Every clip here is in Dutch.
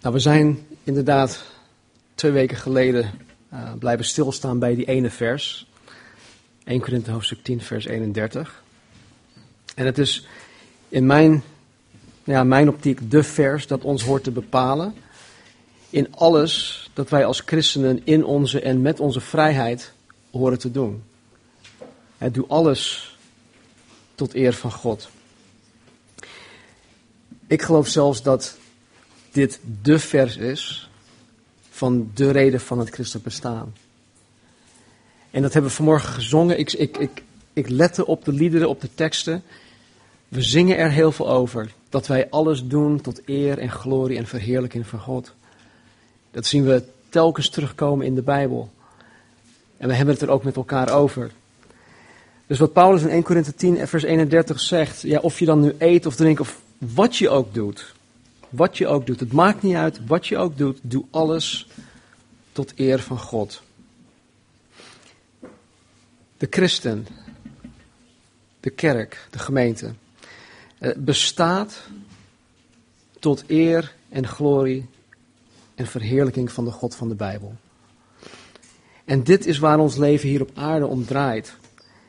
Nou, we zijn inderdaad twee weken geleden uh, blijven stilstaan bij die ene vers. 1 Korinthe hoofdstuk 10, vers 31. En het is in mijn, ja, mijn optiek de vers dat ons hoort te bepalen in alles dat wij als christenen in onze en met onze vrijheid horen te doen. Het doe alles tot eer van God. Ik geloof zelfs dat dit de vers is van de reden van het christelijk bestaan. En dat hebben we vanmorgen gezongen. Ik, ik, ik, ik lette op de liederen, op de teksten. We zingen er heel veel over. Dat wij alles doen tot eer en glorie en verheerlijking van God. Dat zien we telkens terugkomen in de Bijbel. En we hebben het er ook met elkaar over. Dus wat Paulus in 1 Korinthe 10, vers 31 zegt, ja, of je dan nu eet of drinkt of wat je ook doet, wat je ook doet, het maakt niet uit wat je ook doet, doe alles tot eer van God. De christen, de kerk, de gemeente, eh, bestaat tot eer en glorie en verheerlijking van de God van de Bijbel. En dit is waar ons leven hier op aarde om draait.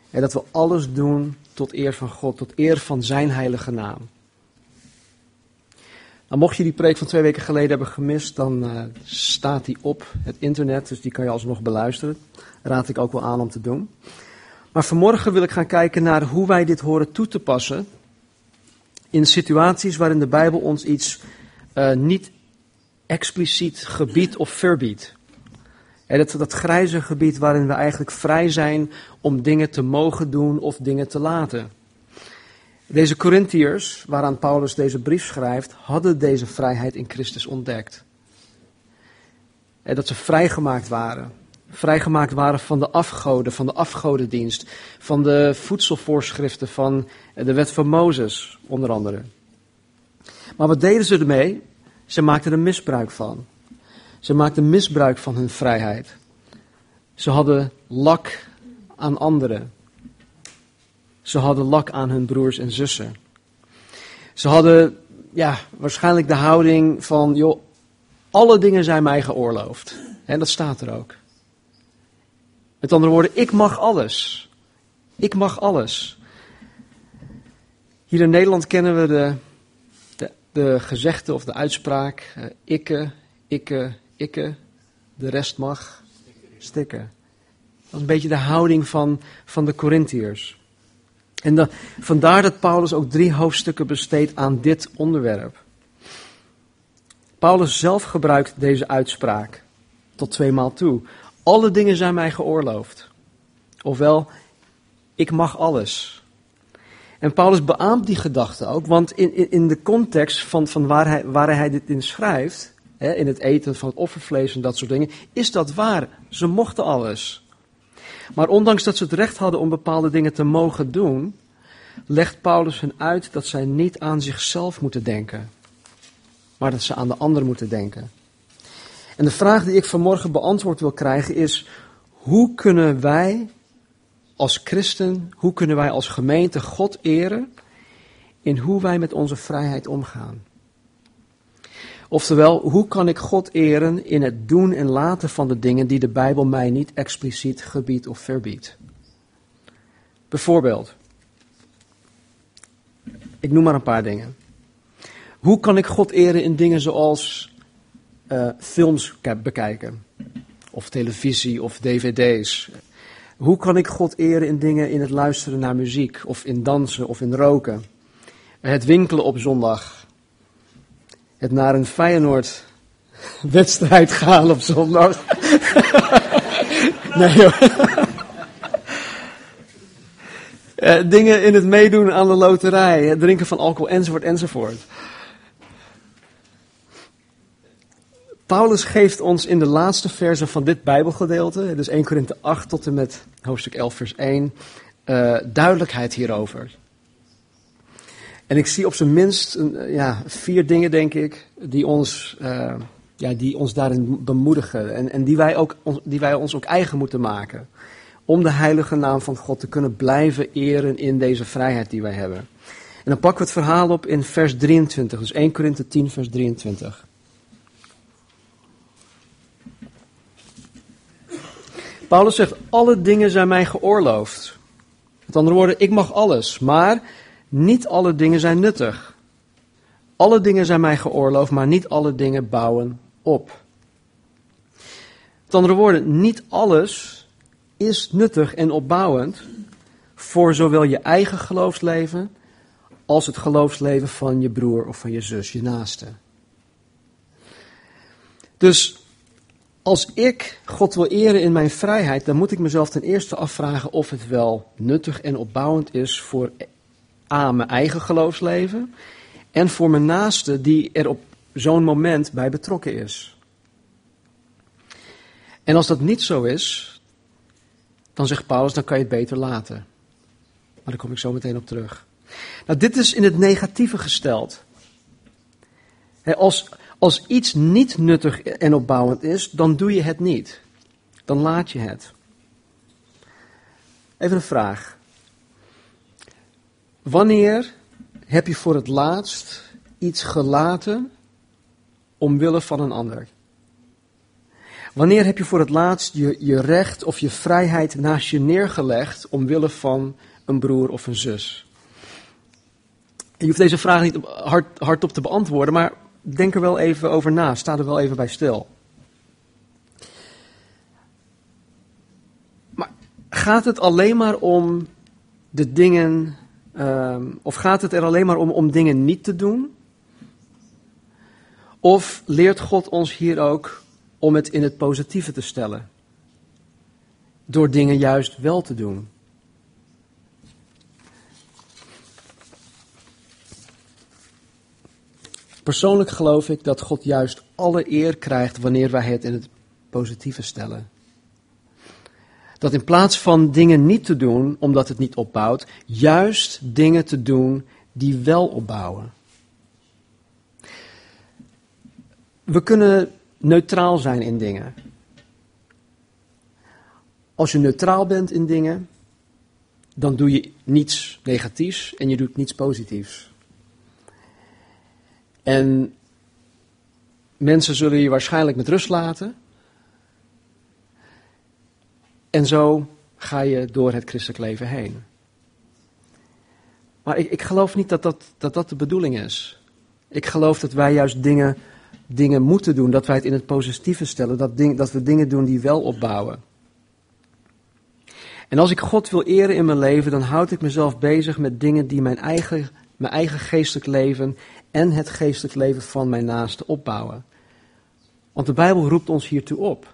En dat we alles doen tot eer van God, tot eer van Zijn heilige naam. Nou, mocht je die preek van twee weken geleden hebben gemist, dan uh, staat die op het internet, dus die kan je alsnog beluisteren. Raad ik ook wel aan om te doen. Maar vanmorgen wil ik gaan kijken naar hoe wij dit horen toe te passen in situaties waarin de Bijbel ons iets uh, niet expliciet gebiedt of verbiedt. En dat, dat grijze gebied waarin we eigenlijk vrij zijn om dingen te mogen doen of dingen te laten. Deze Corinthiërs, waaraan Paulus deze brief schrijft, hadden deze vrijheid in Christus ontdekt. En dat ze vrijgemaakt waren. Vrijgemaakt waren van de afgoden, van de afgodendienst, van de voedselvoorschriften, van de wet van Mozes, onder andere. Maar wat deden ze ermee? Ze maakten er misbruik van. Ze maakten misbruik van hun vrijheid. Ze hadden lak aan anderen. Ze hadden lak aan hun broers en zussen. Ze hadden ja, waarschijnlijk de houding van, joh, alle dingen zijn mij geoorloofd. En dat staat er ook. Met andere woorden, ik mag alles. Ik mag alles. Hier in Nederland kennen we de, de, de gezegde of de uitspraak: uh, ikke, ikke, ikke, de rest mag stikken. Dat is een beetje de houding van, van de Corinthiërs. En vandaar dat Paulus ook drie hoofdstukken besteedt aan dit onderwerp. Paulus zelf gebruikt deze uitspraak tot tweemaal toe. Alle dingen zijn mij geoorloofd. Ofwel, ik mag alles. En Paulus beaamt die gedachte ook, want in, in, in de context van, van waar, hij, waar hij dit in schrijft, hè, in het eten van het offervlees en dat soort dingen, is dat waar. Ze mochten alles. Maar ondanks dat ze het recht hadden om bepaalde dingen te mogen doen, legt Paulus hen uit dat zij niet aan zichzelf moeten denken, maar dat ze aan de ander moeten denken. En de vraag die ik vanmorgen beantwoord wil krijgen is: hoe kunnen wij als christen, hoe kunnen wij als gemeente God eren in hoe wij met onze vrijheid omgaan? Oftewel, hoe kan ik God eren in het doen en laten van de dingen die de Bijbel mij niet expliciet gebiedt of verbiedt? Bijvoorbeeld, ik noem maar een paar dingen. Hoe kan ik God eren in dingen zoals uh, films bekijken? Of televisie of dvd's? Hoe kan ik God eren in dingen in het luisteren naar muziek? Of in dansen of in roken? Het winkelen op zondag het naar een Feyenoord wedstrijd gaan op zondag. nee joh. Uh, dingen in het meedoen aan de loterij, het drinken van alcohol enzovoort enzovoort. Paulus geeft ons in de laatste verse van dit Bijbelgedeelte, dus 1 Korinthe 8 tot en met hoofdstuk 11 vers 1, uh, eh, duidelijkheid hierover. En ik zie op zijn minst eh, ja, vier dingen, denk ik, die ons, eh, ja, die ons daarin bemoedigen. En, en die, wij ook, die wij ons ook eigen moeten maken. Om de heilige naam van God te kunnen blijven eren in deze vrijheid die wij hebben. En dan pakken we het verhaal op in vers 23, dus 1 Korinthe 10, vers 23. Paulus zegt, alle dingen zijn mij geoorloofd. Met andere woorden, ik mag alles, maar niet alle dingen zijn nuttig. Alle dingen zijn mij geoorloofd, maar niet alle dingen bouwen op. Met andere woorden, niet alles is nuttig en opbouwend voor zowel je eigen geloofsleven als het geloofsleven van je broer of van je zus, je naaste. Dus als ik God wil eren in mijn vrijheid, dan moet ik mezelf ten eerste afvragen of het wel nuttig en opbouwend is voor A, mijn eigen geloofsleven en voor mijn naaste die er op zo'n moment bij betrokken is. En als dat niet zo is, dan zegt Paulus, dan kan je het beter laten. Maar daar kom ik zo meteen op terug. Nou, dit is in het negatieve gesteld. Als, als iets niet nuttig en opbouwend is, dan doe je het niet. Dan laat je het. Even een vraag. Wanneer heb je voor het laatst iets gelaten omwille van een ander? Wanneer heb je voor het laatst je, je recht of je vrijheid naast je neergelegd omwille van een broer of een zus? Je hoeft deze vraag niet hard, hardop te beantwoorden, maar denk er wel even over na. Sta er wel even bij stil. Maar gaat het alleen maar om de dingen, ehm, of gaat het er alleen maar om om dingen niet te doen? Of leert God ons hier ook om het in het positieve te stellen? Door dingen juist wel te doen. Persoonlijk geloof ik dat God juist alle eer krijgt wanneer wij het in het positieve stellen. Dat in plaats van dingen niet te doen omdat het niet opbouwt, juist dingen te doen die wel opbouwen. We kunnen neutraal zijn in dingen. Als je neutraal bent in dingen, dan doe je niets negatiefs en je doet niets positiefs. En mensen zullen je waarschijnlijk met rust laten. En zo ga je door het christelijk leven heen. Maar ik, ik geloof niet dat dat, dat dat de bedoeling is. Ik geloof dat wij juist dingen, dingen moeten doen, dat wij het in het positieve stellen, dat, ding, dat we dingen doen die wel opbouwen. En als ik God wil eren in mijn leven, dan houd ik mezelf bezig met dingen die mijn eigen, mijn eigen geestelijk leven en het geestelijk leven van mijn naaste opbouwen. Want de Bijbel roept ons hiertoe op.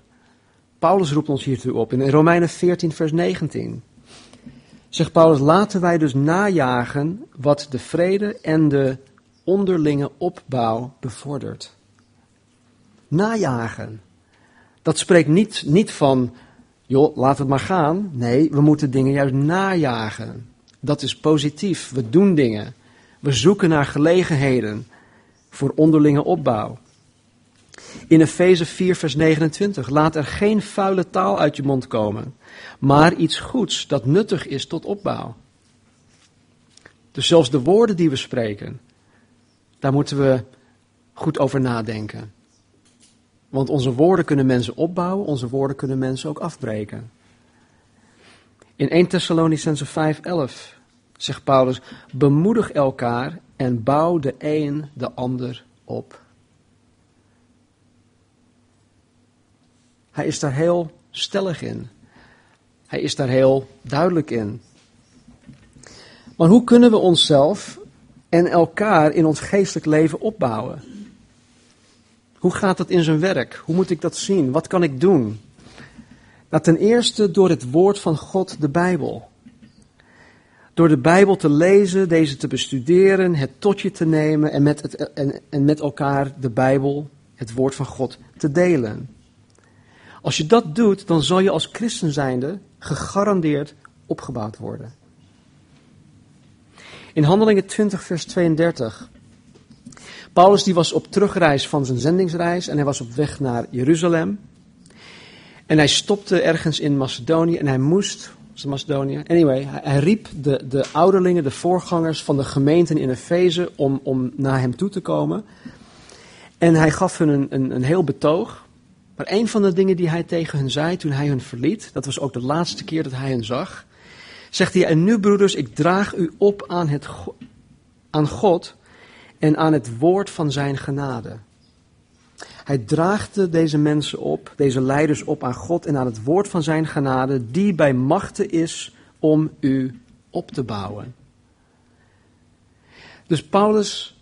Paulus roept ons hiertoe op in Romeinen 14, vers 19. Zegt Paulus, laten wij dus najagen wat de vrede en de onderlinge opbouw bevordert. Najagen. Dat spreekt niet, niet van, joh, laat het maar gaan. Nee, we moeten dingen juist najagen. Dat is positief. We doen dingen. We zoeken naar gelegenheden voor onderlinge opbouw. In Efeze 4, vers 29, laat er geen vuile taal uit je mond komen, maar iets goeds dat nuttig is tot opbouw. Dus zelfs de woorden die we spreken, daar moeten we goed over nadenken. Want onze woorden kunnen mensen opbouwen, onze woorden kunnen mensen ook afbreken. In 1 Thessalonicense 5, 11 zegt Paulus, bemoedig elkaar en bouw de een de ander op. Hij is daar heel stellig in. Hij is daar heel duidelijk in. Maar hoe kunnen we onszelf en elkaar in ons geestelijk leven opbouwen? Hoe gaat dat in zijn werk? Hoe moet ik dat zien? Wat kan ik doen? Nou, ten eerste door het woord van God, de Bijbel. Door de Bijbel te lezen, deze te bestuderen, het tot je te nemen en met, het, en, en met elkaar de Bijbel, het woord van God, te delen. Als je dat doet, dan zal je als christen zijnde gegarandeerd opgebouwd worden. In Handelingen 20, vers 32. Paulus die was op terugreis van zijn zendingsreis en hij was op weg naar Jeruzalem. En hij stopte ergens in Macedonië en hij moest Macedonië. Anyway, hij, riep de, de ouderlingen, de voorgangers van de gemeenten in Efeze om, om naar hem toe te komen. En hij gaf hun een, een heel betoog. Maar een van de dingen die hij tegen hen zei toen hij hen verliet, dat was ook de laatste keer dat hij hen zag, zegt hij, en nu broeders, ik draag u op aan, het, aan God en aan het woord van zijn genade. Hij draagde deze mensen op, deze leiders op aan God en aan het woord van zijn genade, die bij machten is om u op te bouwen. Dus Paulus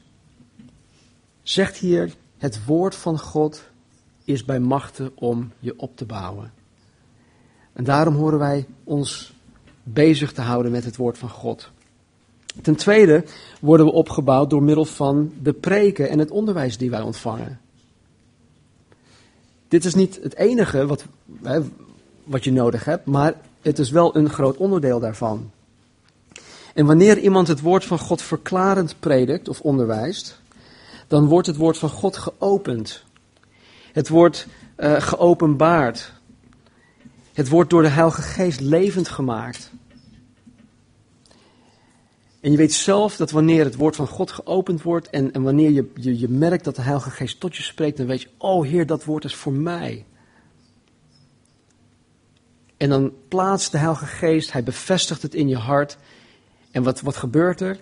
zegt hier, het woord van God is bij machten om je op te bouwen. En daarom horen wij ons bezig te houden met het woord van God. Ten tweede worden we opgebouwd door middel van de preken en het onderwijs die wij ontvangen. Dit is niet het enige wat, wat je nodig hebt, maar het is wel een groot onderdeel daarvan. En wanneer iemand het woord van God verklarend predikt of onderwijst, dan wordt het woord van God geopend. Het wordt uh, geopenbaard. Het wordt door de Heilige Geest levend gemaakt. En je weet zelf dat wanneer het woord van God geopend wordt en, en wanneer je, je, je merkt dat de Heilige Geest tot je spreekt, dan weet je, oh Heer, dat woord is voor mij. En dan plaatst de Heilige Geest, hij bevestigt het in je hart. En wat, wat gebeurt er?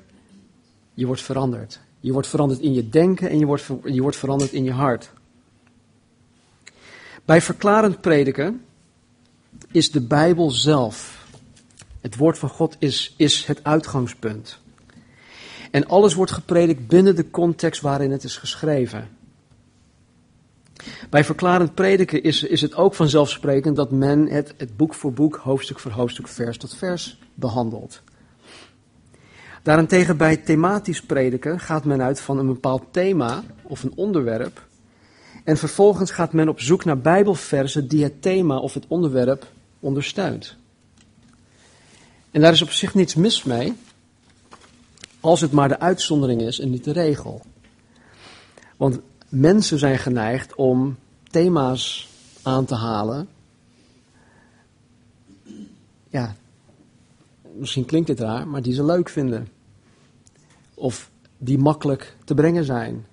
Je wordt veranderd. Je wordt veranderd in je denken en je wordt, je wordt veranderd in je hart. Bij verklarend prediken is de Bijbel zelf, het woord van God is, is het uitgangspunt. En alles wordt gepredikt binnen de context waarin het is geschreven. Bij verklarend prediken is, is het ook vanzelfsprekend dat men het, het boek voor boek, hoofdstuk voor hoofdstuk, vers tot vers behandelt. Daarentegen bij thematisch prediken gaat men uit van een bepaald thema of een onderwerp. En vervolgens gaat men op zoek naar bijbelversen die het thema of het onderwerp ondersteunt. En daar is op zich niets mis mee, als het maar de uitzondering is en niet de regel. Want mensen zijn geneigd om thema's aan te halen. Ja, misschien klinkt dit raar, maar die ze leuk vinden. Of die makkelijk te brengen zijn.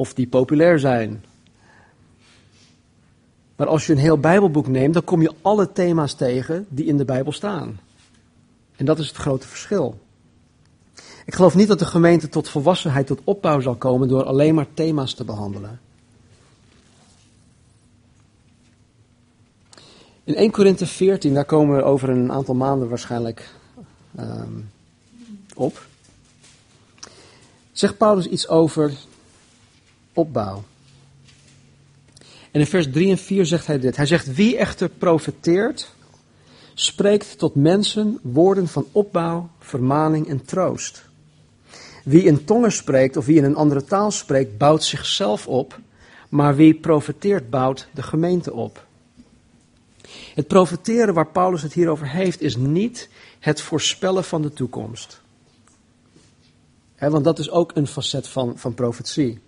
Of die populair zijn. Maar als je een heel Bijbelboek neemt, dan kom je alle thema's tegen die in de Bijbel staan. En dat is het grote verschil. Ik geloof niet dat de gemeente tot volwassenheid, tot opbouw zal komen door alleen maar thema's te behandelen. In 1 Korinthe 14, daar komen we over een aantal maanden waarschijnlijk um, op. Zegt Paulus iets over opbouw. En in vers 3 en 4 zegt hij dit. Hij zegt, wie echter profeteert, spreekt tot mensen woorden van opbouw, vermaning en troost. Wie in tongen spreekt of wie in een andere taal spreekt, bouwt zichzelf op, maar wie profeteert, bouwt de gemeente op. Het profeteren waar Paulus het hier over heeft, is niet het voorspellen van de toekomst. want dat is ook een facet van, van profetie.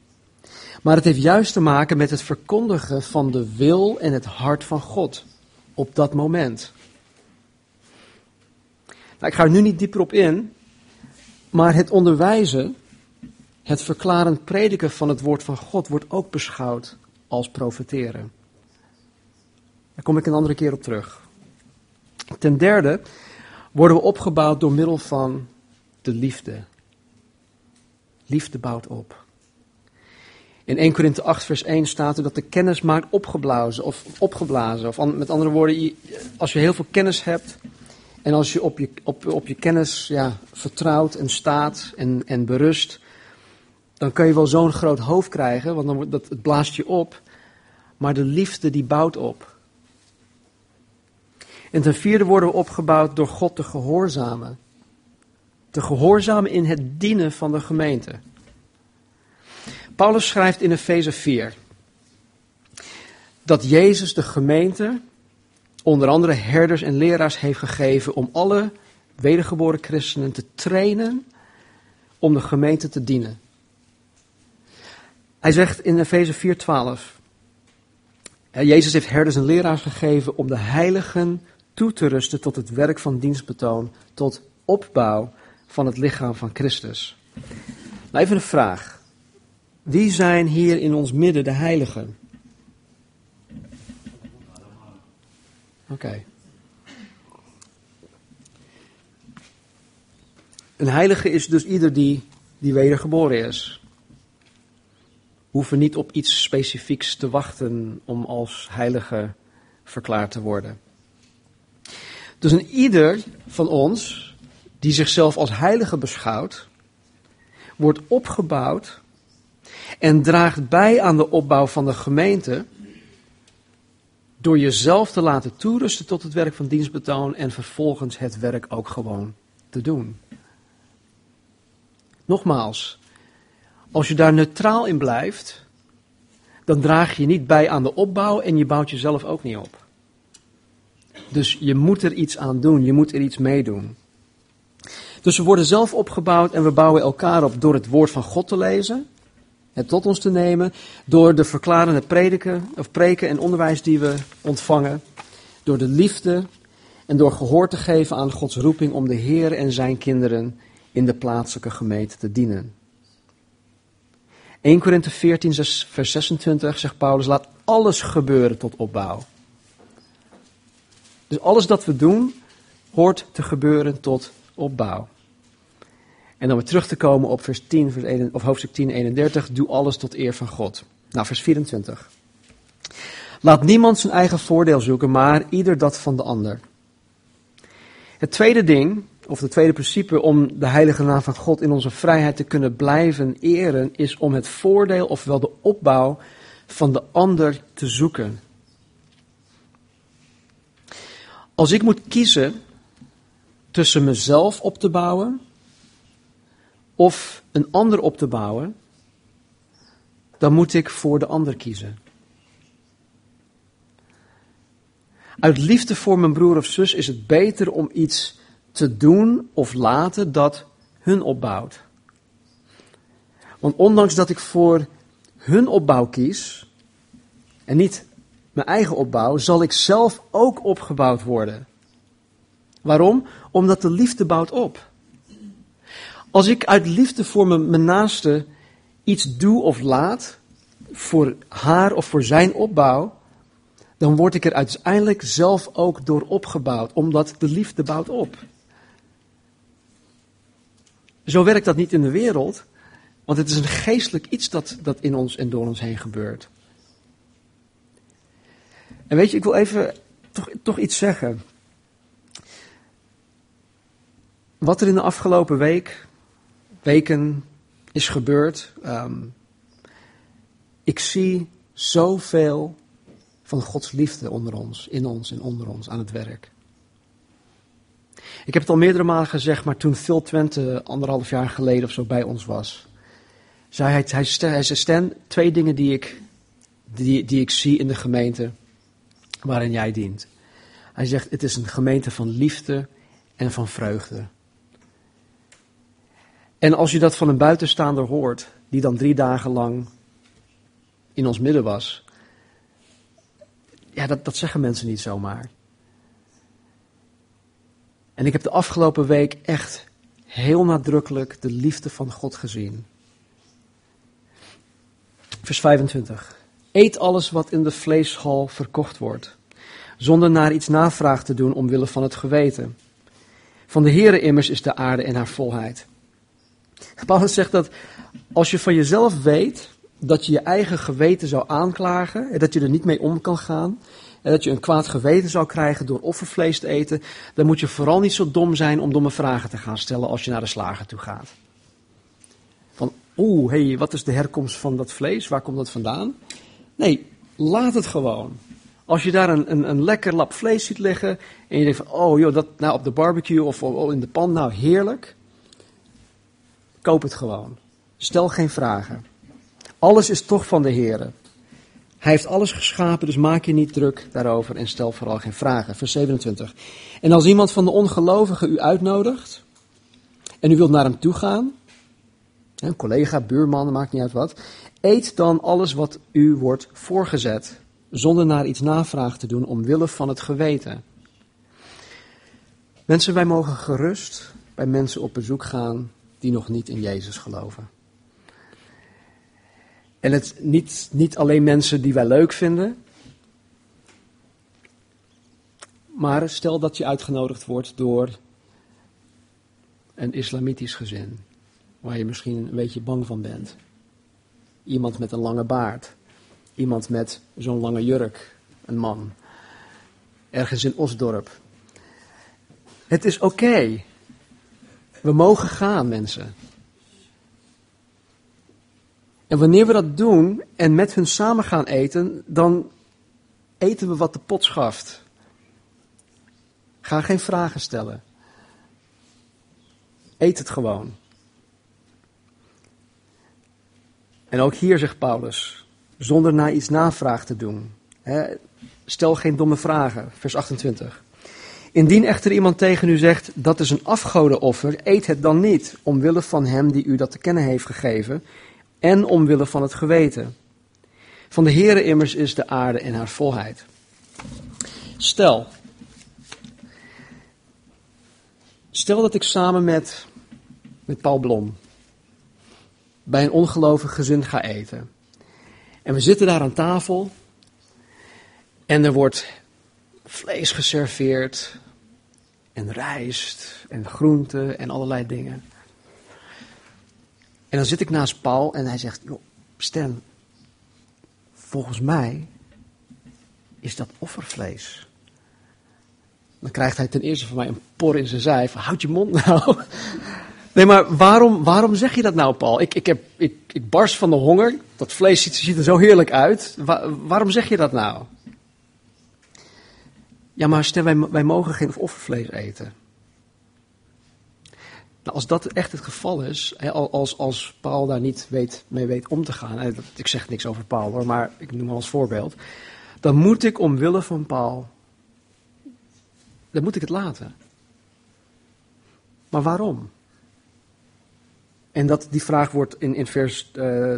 Maar het heeft juist te maken met het verkondigen van de wil en het hart van God op dat moment. Nou, ik ga er nu niet dieper op in, maar het onderwijzen, het verklarend prediken van het woord van God wordt ook beschouwd als profeteren. Daar kom ik een andere keer op terug. Ten derde worden we opgebouwd door middel van de liefde. Liefde bouwt op. In 1 Korinthe 8 vers 1 staat er dat de kennis maakt opgeblazen of opgeblazen. Of met andere woorden, als je heel veel kennis hebt, en als je op je, op, op je kennis ja, vertrouwt en staat en, en berust, dan kun je wel zo'n groot hoofd krijgen, want dan, dat, het blaast je op. Maar de liefde die bouwt op. En ten vierde worden we opgebouwd door God te gehoorzamen. Te gehoorzamen in het dienen van de gemeente. Paulus schrijft in Efeze 4 dat Jezus de gemeente onder andere herders en leraars heeft gegeven om alle wedergeboren christenen te trainen om de gemeente te dienen. Hij zegt in Efeze 4:12, Jezus heeft herders en leraars gegeven om de heiligen toe te rusten tot het werk van dienstbetoon, tot opbouw van het lichaam van Christus. Nou, even een vraag. Wie zijn hier in ons midden de heiligen? Oké. Een heilige is dus ieder die, die wedergeboren is. We hoeven niet op iets specifieks te wachten om als heilige verklaard te worden. Dus een ieder van ons die zichzelf als heilige beschouwt, wordt opgebouwd en draagt bij aan de opbouw van de gemeente door jezelf te laten toerusten tot het werk van dienstbetoon en vervolgens het werk ook gewoon te doen. Nogmaals, als je daar neutraal in blijft, dan draag je niet bij aan de opbouw en je bouwt jezelf ook niet op. Dus je moet er iets aan doen, je moet er iets mee doen. Dus we worden zelf opgebouwd en we bouwen elkaar op door het woord van God te lezen, het tot ons te nemen, door de verklarende prediken, of preken en onderwijs die we ontvangen, door de liefde en door gehoor te geven aan Gods roeping om de Heer en zijn kinderen in de plaatselijke gemeente te dienen. 1 Korinthe 14, vers 26 zegt Paulus, laat alles gebeuren tot opbouw. Dus alles dat we doen, hoort te gebeuren tot opbouw. En dan weer terug te komen op vers 10, vers 1, of hoofdstuk 10, 31, doe alles tot eer van God. Nou, vers 24. Laat niemand zijn eigen voordeel zoeken, maar ieder dat van de ander. Het tweede ding of het tweede principe om de heilige naam van God in onze vrijheid te kunnen blijven eren, is om het voordeel, ofwel de opbouw van de ander te zoeken. Als ik moet kiezen tussen mezelf op te bouwen of een ander op te bouwen, dan moet ik voor de ander kiezen. Uit liefde voor mijn broer of zus is het beter om iets te doen of laten dat hun opbouwt. Want ondanks dat ik voor hun opbouw kies en niet mijn eigen opbouw, zal ik zelf ook opgebouwd worden. Waarom? Omdat de liefde bouwt op. Als ik uit liefde voor mijn, naaste iets doe of laat, voor haar of voor zijn opbouw, dan word ik er uiteindelijk zelf ook door opgebouwd, omdat de liefde bouwt op. Zo werkt dat niet in de wereld, want het is een geestelijk iets dat, dat in ons en door ons heen gebeurt. En weet je, ik wil even toch, toch iets zeggen. Wat er in de afgelopen week, weken is gebeurd. Um, ik zie zoveel van Gods liefde onder ons, in ons en onder ons aan het werk. Ik heb het al meerdere malen gezegd, maar toen Phil Twente anderhalf jaar geleden of zo bij ons was, zei hij, hij, hij zei Stan, twee dingen die ik, die, die ik zie in de gemeente waarin jij dient. Hij zegt, het is een gemeente van liefde en van vreugde. En als je dat van een buitenstaander hoort, die dan drie dagen lang in ons midden was, ja, dat, dat zeggen mensen niet zomaar. En ik heb de afgelopen week echt heel nadrukkelijk de liefde van God gezien. Vers 25. Eet alles wat in de vleeshal verkocht wordt, zonder naar iets navraag te doen omwille van het geweten. Van de Heere immers is de aarde en haar volheid. Paulus zegt dat als je van jezelf weet dat je je eigen geweten zou aanklagen en dat je er niet mee om kan gaan, en dat je een kwaad geweten zou krijgen door offervlees te eten, dan moet je vooral niet zo dom zijn om domme vragen te gaan stellen als je naar de slager toe gaat. Van, oeh, hey, wat is de herkomst van dat vlees? Waar komt dat vandaan? Nee, laat het gewoon. Als je daar een, een, een lekker lap vlees ziet liggen en je denkt van, oh joh, dat nou op de barbecue of in de pan, nou heerlijk. Koop het gewoon. Stel geen vragen. Alles is toch van de Heer. Hij heeft alles geschapen, dus maak je niet druk daarover en stel vooral geen vragen. Vers 27. En als iemand van de ongelovigen u uitnodigt en u wilt naar hem toe gaan, een collega, buurman, maakt niet uit wat, eet dan alles wat u wordt voorgezet, zonder naar iets navraag te doen omwille van het geweten. Mensen, wij mogen gerust bij mensen op bezoek gaan die nog niet in Jezus geloven. En het niet, niet alleen mensen die wij leuk vinden. Maar stel dat je uitgenodigd wordt door een islamitisch gezin, waar je misschien een beetje bang van bent. Iemand met een lange baard, iemand met zo'n lange jurk, een man, ergens in Osdorp. Het is oké. We mogen gaan, mensen. En wanneer we dat doen en met hun samen gaan eten, dan eten we wat de pot schaft. Ga geen vragen stellen. Eet het gewoon. En ook hier zegt Paulus, zonder naar iets navraag te doen. Stel geen domme vragen, vers 28. Indien echter iemand tegen u zegt, dat is een afgodenoffer, eet het dan niet, omwille van hem die u dat te kennen heeft gegeven, en omwille van het geweten. Van de Heere immers is de aarde en haar volheid. Stel, stel dat ik samen met, met Paul Blom bij een ongelovig gezin ga eten. En we zitten daar aan tafel en er wordt vlees geserveerd en rijst en groenten en allerlei dingen. En dan zit ik naast Paul en hij zegt, joh, Stan, volgens mij is dat offervlees. Dan krijgt hij ten eerste van mij een por in zijn zij. Van, houd je mond nou. Nee, maar waarom, waarom zeg je dat nou, Paul? Ik, ik, heb, ik, ik barst van de honger. Dat vlees ziet, ziet er zo heerlijk uit. waarom zeg je dat nou? Ja, maar stel, wij, wij mogen geen offervlees eten. Nou, als dat echt het geval is, als, als Paul daar niet weet, mee weet om te gaan, ik zeg niks over Paul hoor, maar ik noem hem als voorbeeld, dan moet ik omwille van Paul, dan moet ik het laten. Maar waarom? En dat, die vraag wordt in, in, vers, uh,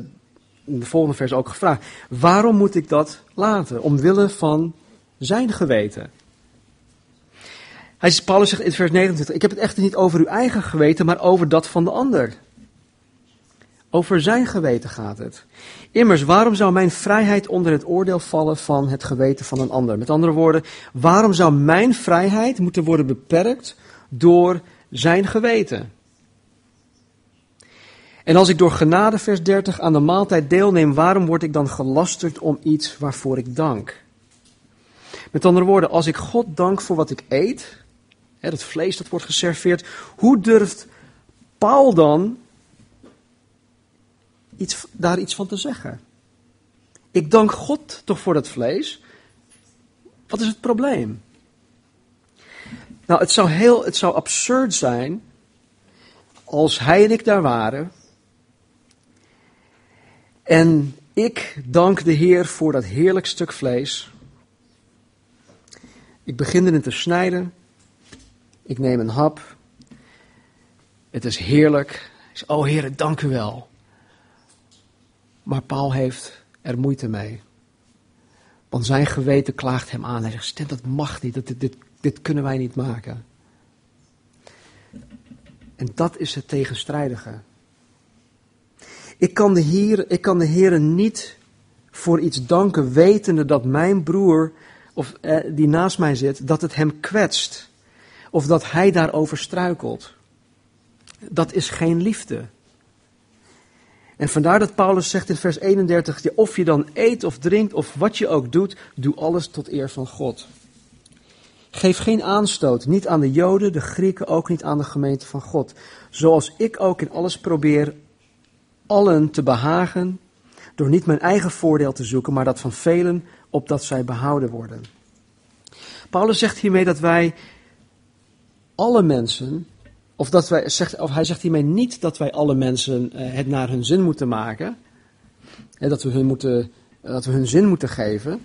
in de volgende vers ook gevraagd. Waarom moet ik dat laten? Omwille van zijn geweten. Hij, Paulus zegt in vers 29, ik heb het echter niet over uw eigen geweten, maar over dat van de ander. Over zijn geweten gaat het. Immers, waarom zou mijn vrijheid onder het oordeel vallen van het geweten van een ander? Met andere woorden, waarom zou mijn vrijheid moeten worden beperkt door zijn geweten? En als ik door genade, vers 30, aan de maaltijd deelneem, waarom word ik dan gelasterd om iets waarvoor ik dank? Met andere woorden, als ik God dank voor wat ik eet, het vlees dat wordt geserveerd. Hoe durft Paul dan iets, daar iets van te zeggen? Ik dank God toch voor dat vlees. Wat is het probleem? Nou, het zou, heel, het zou absurd zijn als hij en ik daar waren. En ik dank de Heer voor dat heerlijk stuk vlees. Ik begin erin te snijden. Ik neem een hap. Het is heerlijk. Oh Heer, dank u wel. Maar Paul heeft er moeite mee. Want zijn geweten klaagt hem aan. Hij zegt, Stent, dat mag niet. Dat, dit, dit, dit kunnen wij niet maken. En dat is het tegenstrijdige. Ik kan de Heer, ik kan de Heer niet voor iets danken, wetende dat mijn broer, of eh, die naast mij zit, dat het hem kwetst of dat hij daarover struikelt. Dat is geen liefde. En vandaar dat Paulus zegt in vers 31, of je dan eet of drinkt of wat je ook doet, doe alles tot eer van God. Geef geen aanstoot, niet aan de Joden, de Grieken, ook niet aan de gemeente van God. Zoals ik ook in alles probeer allen te behagen, door niet mijn eigen voordeel te zoeken, maar dat van velen, opdat zij behouden worden. Paulus zegt hiermee dat wij alle mensen, of, dat wij, zegt, of hij zegt hiermee niet dat wij alle mensen uh, het naar hun zin moeten maken. Dat, we hun moeten, dat we hun zin moeten geven.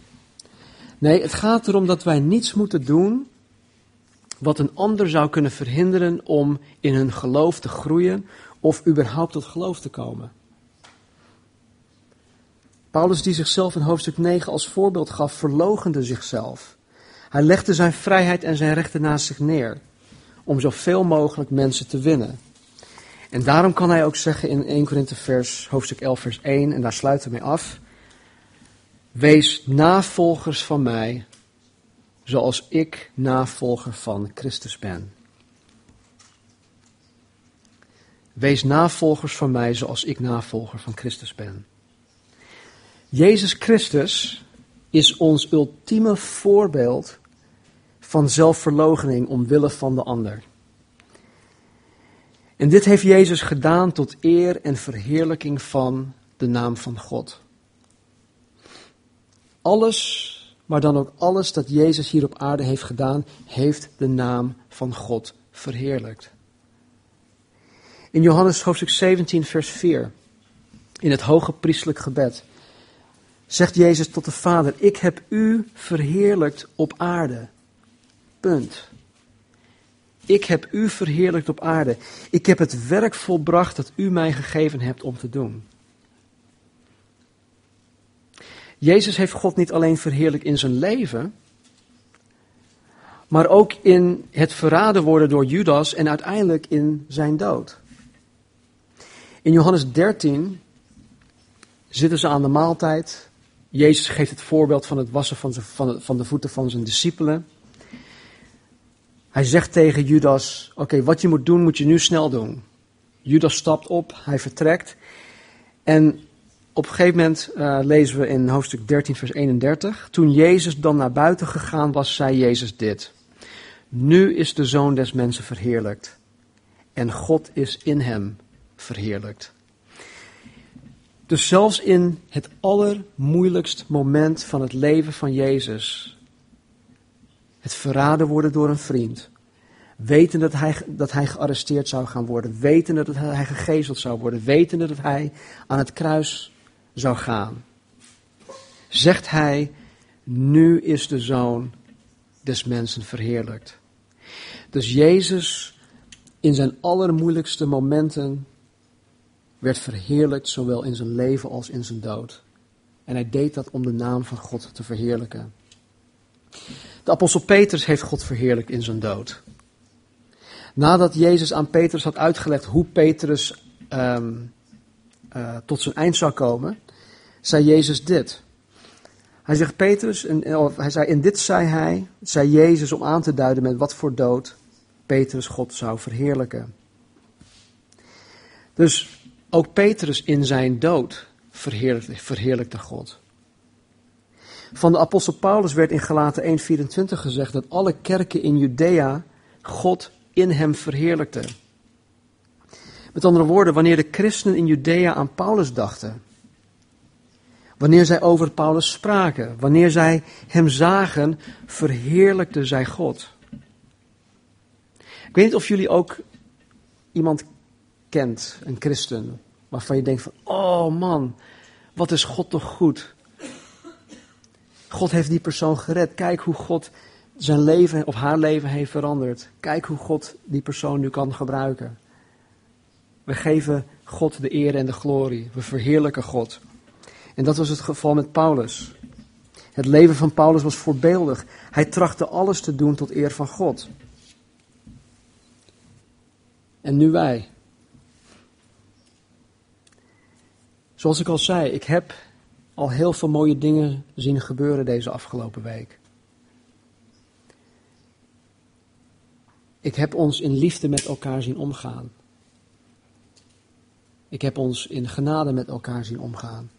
Nee, het gaat erom dat wij niets moeten doen wat een ander zou kunnen verhinderen om in hun geloof te groeien of überhaupt tot geloof te komen. Paulus die zichzelf in hoofdstuk 9 als voorbeeld gaf, verlogende zichzelf. Hij legde zijn vrijheid en zijn rechten naast zich neer om zoveel mogelijk mensen te winnen. En daarom kan hij ook zeggen in 1 Korinthe vers, hoofdstuk 11 vers 1, en daar sluiten we mee af. Wees navolgers van mij, zoals ik navolger van Christus ben. Wees navolgers van mij zoals ik navolger van Christus ben. Jezus Christus is ons ultieme voorbeeld van zelfverloochening omwille van de ander. En dit heeft Jezus gedaan tot eer en verheerlijking van de naam van God. Alles, maar dan ook alles dat Jezus hier op aarde heeft gedaan, heeft de naam van God verheerlijkt. In Johannes hoofdstuk 17, vers 4, in het hoge priestelijk gebed, zegt Jezus tot de Vader, ik heb u verheerlijkt op aarde. Punt. Ik heb u verheerlijkt op aarde. Ik heb het werk volbracht dat u mij gegeven hebt om te doen. Jezus heeft God niet alleen verheerlijkt in zijn leven, maar ook in het verraden worden door Judas en uiteindelijk in zijn dood. In Johannes 13 zitten ze aan de maaltijd. Jezus geeft het voorbeeld van het wassen van de voeten van zijn discipelen. Hij zegt tegen Judas: Oké, wat je moet doen, moet je nu snel doen. Judas stapt op, hij vertrekt. En op een gegeven moment uh, lezen we in hoofdstuk 13, vers 31. Toen Jezus dan naar buiten gegaan was, zei Jezus dit. Nu is de zoon des mensen verheerlijkt. En God is in hem verheerlijkt. Dus zelfs in het allermoeilijkst moment van het leven van Jezus, het verraden worden door een vriend, weten dat hij, dat hij gearresteerd zou gaan worden, weten dat hij gegezeld zou worden, weten dat hij aan het kruis zou gaan, zegt hij, nu is de zoon des mensen verheerlijkt. Dus Jezus in zijn allermoeilijkste momenten werd verheerlijkt, zowel in zijn leven als in zijn dood. En hij deed dat om de naam van God te verheerlijken. De apostel Petrus heeft God verheerlijkt in zijn dood. Nadat Jezus aan Petrus had uitgelegd hoe Petrus um, uh, tot zijn eind zou komen, zei Jezus dit. Hij zegt Petrus, en, hij zei, in dit zei hij, zei Jezus om aan te duiden met wat voor dood Petrus God zou verheerlijken. Dus ook Petrus in zijn dood verheerlijkte, verheerlijkte God. Van de apostel Paulus werd in Galaten 1:24 gezegd dat alle kerken in Judea God in hem verheerlijkten. Met andere woorden, wanneer de christenen in Judea aan Paulus dachten, wanneer zij over Paulus spraken, wanneer zij hem zagen, verheerlijkten zij God. Ik weet niet of jullie ook iemand kent, een christen, waarvan je denkt van, oh man, wat is God toch goed. God heeft die persoon gered. Kijk hoe God zijn leven of haar leven heeft veranderd. Kijk hoe God die persoon nu kan gebruiken. We geven God de eer en de glorie. We verheerlijken God. En dat was het geval met Paulus. Het leven van Paulus was voorbeeldig. Hij trachtte alles te doen tot eer van God. En nu wij. Zoals ik al zei, ik heb al heel veel mooie dingen zien gebeuren deze afgelopen week. Ik heb ons in liefde met elkaar zien omgaan. Ik heb ons in genade met elkaar zien omgaan.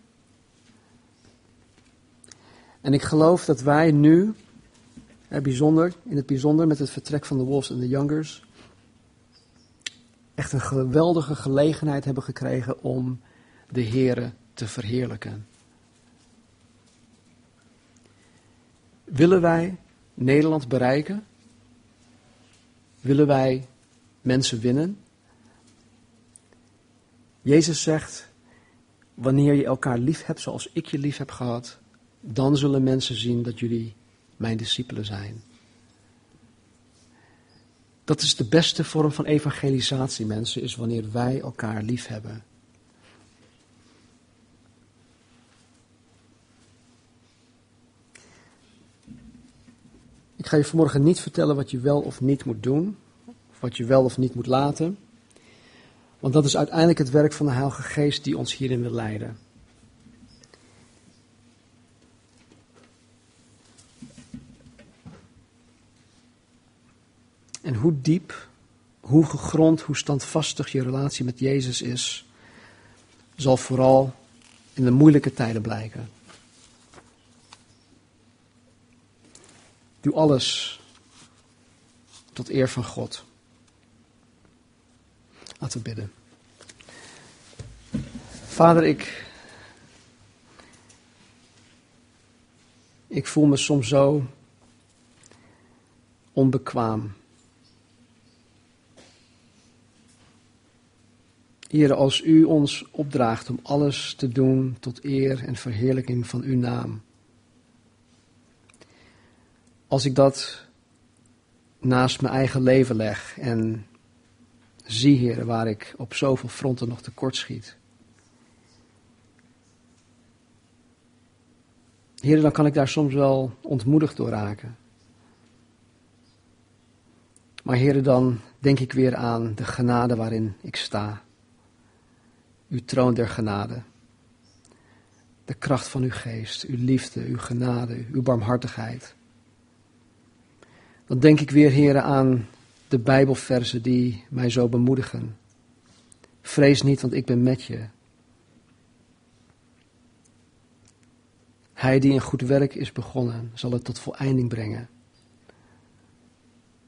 En ik geloof dat wij nu, bijzonder, in het bijzonder met het vertrek van de Wolves en de Youngers, echt een geweldige gelegenheid hebben gekregen om de Here te verheerlijken. Willen wij Nederland bereiken? Willen wij mensen winnen? Jezus zegt, wanneer je elkaar lief hebt zoals ik je lief heb gehad, dan zullen mensen zien dat jullie mijn discipelen zijn. Dat is de beste vorm van evangelisatie, mensen, is wanneer wij elkaar lief hebben. Ik ga je vanmorgen niet vertellen wat je wel of niet moet doen, of wat je wel of niet moet laten. Want dat is uiteindelijk het werk van de Heilige Geest die ons hierin wil leiden. En hoe diep, hoe gegrond, hoe standvastig je relatie met Jezus is, zal vooral in de moeilijke tijden blijken. Doe alles tot eer van God. Laten we bidden. Vader, ik. Ik voel me soms zo onbekwaam. Heer, als u ons opdraagt om alles te doen tot eer en verheerlijking van uw naam. Als ik dat naast mijn eigen leven leg en zie, Heer, waar ik op zoveel fronten nog tekort schiet. Heer, dan kan ik daar soms wel ontmoedigd door raken. Maar Heer, dan denk ik weer aan de genade waarin ik sta. Uw troon der genade. De kracht van uw geest, uw liefde, uw genade, uw barmhartigheid. Dan denk ik weer, Heer, aan de Bijbelversen die mij zo bemoedigen. Vrees niet, want ik ben met je. Hij die een goed werk is begonnen, zal het tot voleinding brengen.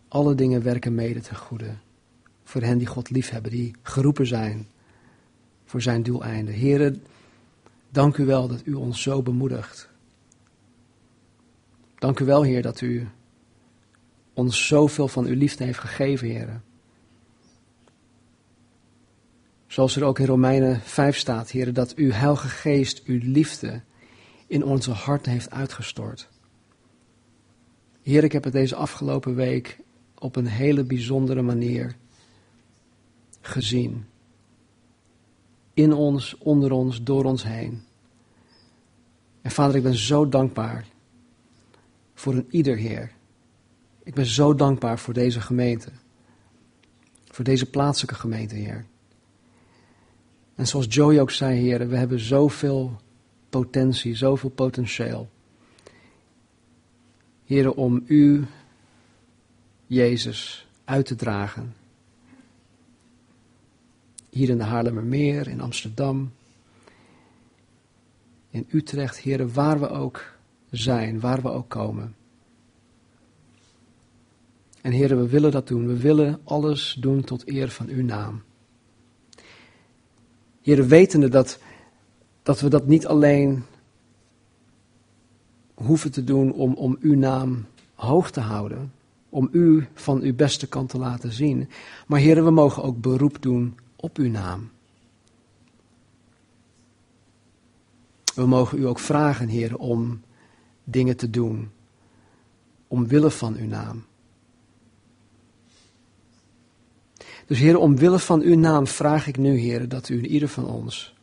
Alle dingen werken mede ten goede. Voor hen die God liefhebben, die geroepen zijn voor zijn doeleinden. Heren, dank u wel dat u ons zo bemoedigt. Dank u wel, Heer, dat u ons zoveel van uw liefde heeft gegeven, heren. Zoals er ook in Romeinen 5 staat, heren, dat uw heilige geest uw liefde in onze harten heeft uitgestort. Heer, ik heb het deze afgelopen week op een hele bijzondere manier gezien. In ons, onder ons, door ons heen. En vader, ik ben zo dankbaar voor een ieder Heer ik ben zo dankbaar voor deze gemeente. Voor deze plaatselijke gemeente, Heer. En zoals Joey ook zei, Heer, we hebben zoveel potentie, zoveel potentieel. Heer, om U, Jezus, uit te dragen. Hier in de Haarlemmermeer, in Amsterdam, in Utrecht, Heer, waar we ook zijn, waar we ook komen. En heren, we willen dat doen. We willen alles doen tot eer van uw naam. Heren, wetende dat, dat we dat niet alleen hoeven te doen om, om uw naam hoog te houden, om u van uw beste kant te laten zien. Maar heren, we mogen ook beroep doen op uw naam. We mogen u ook vragen, heren, om dingen te doen, omwille van uw naam. Dus Heer, omwille van uw naam vraag ik nu, Heer, dat u in ieder van ons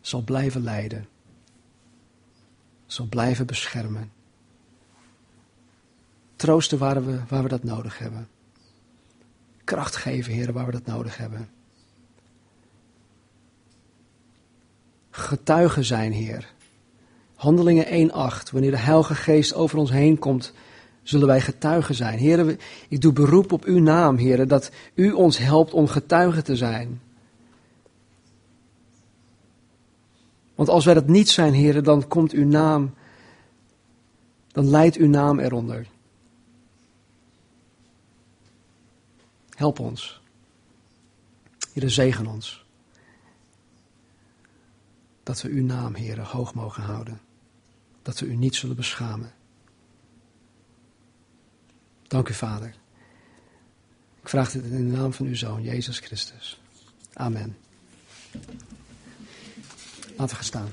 zal blijven leiden. Zal blijven beschermen. Troosten waar we, waar we dat nodig hebben. Kracht geven, Heer, waar we dat nodig hebben. Getuigen zijn, Heer. Handelingen 1.8, wanneer de Heilige Geest over ons heen komt, zullen wij getuigen zijn. Heren, ik doe beroep op uw naam, heren, dat u ons helpt om getuigen te zijn. Want als wij dat niet zijn, heren, dan komt uw naam, dan leidt uw naam eronder. Help ons. Heren, zegen ons. Dat we uw naam, heren, hoog mogen houden. Dat we u niet zullen beschamen. Dank u, Vader. Ik vraag dit in de naam van uw Zoon, Jezus Christus. Amen. Laten we gaan staan.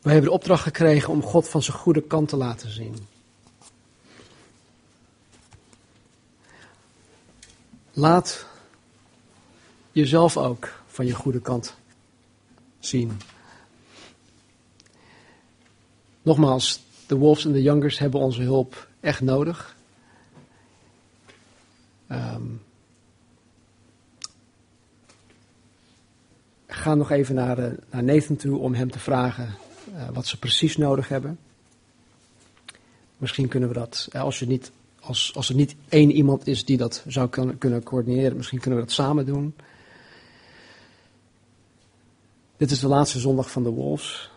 Wij hebben de opdracht gekregen om God van zijn goede kant te laten zien. Laat jezelf ook van je goede kant zien. Nogmaals, de Wolves en de Youngers hebben onze hulp echt nodig. Ehm, ga nog even naar, uh, naar Nathan toe om hem te vragen uh, wat ze precies nodig hebben. Misschien kunnen we dat, als, je niet, als, als er niet één iemand is die dat zou kunnen, kunnen coördineren, misschien kunnen we dat samen doen. Dit is de laatste zondag van de Wolves.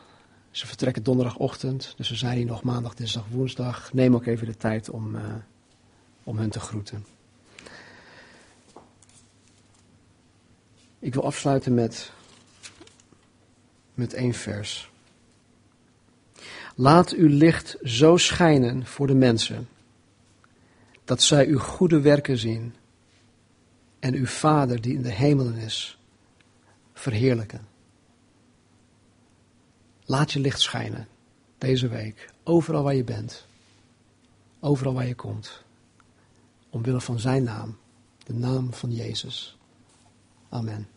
Ze vertrekken donderdagochtend, dus we zijn hier nog maandag, dinsdag, woensdag. Neem ook even de tijd om, uh, om hen te groeten. Ik wil afsluiten met, met één vers. Laat uw licht zo schijnen voor de mensen, dat zij uw goede werken zien en uw Vader die in de hemelen is, verheerlijken. Laat je licht schijnen deze week, overal waar je bent, overal waar je komt, omwille van zijn naam, de naam van Jezus. Amen.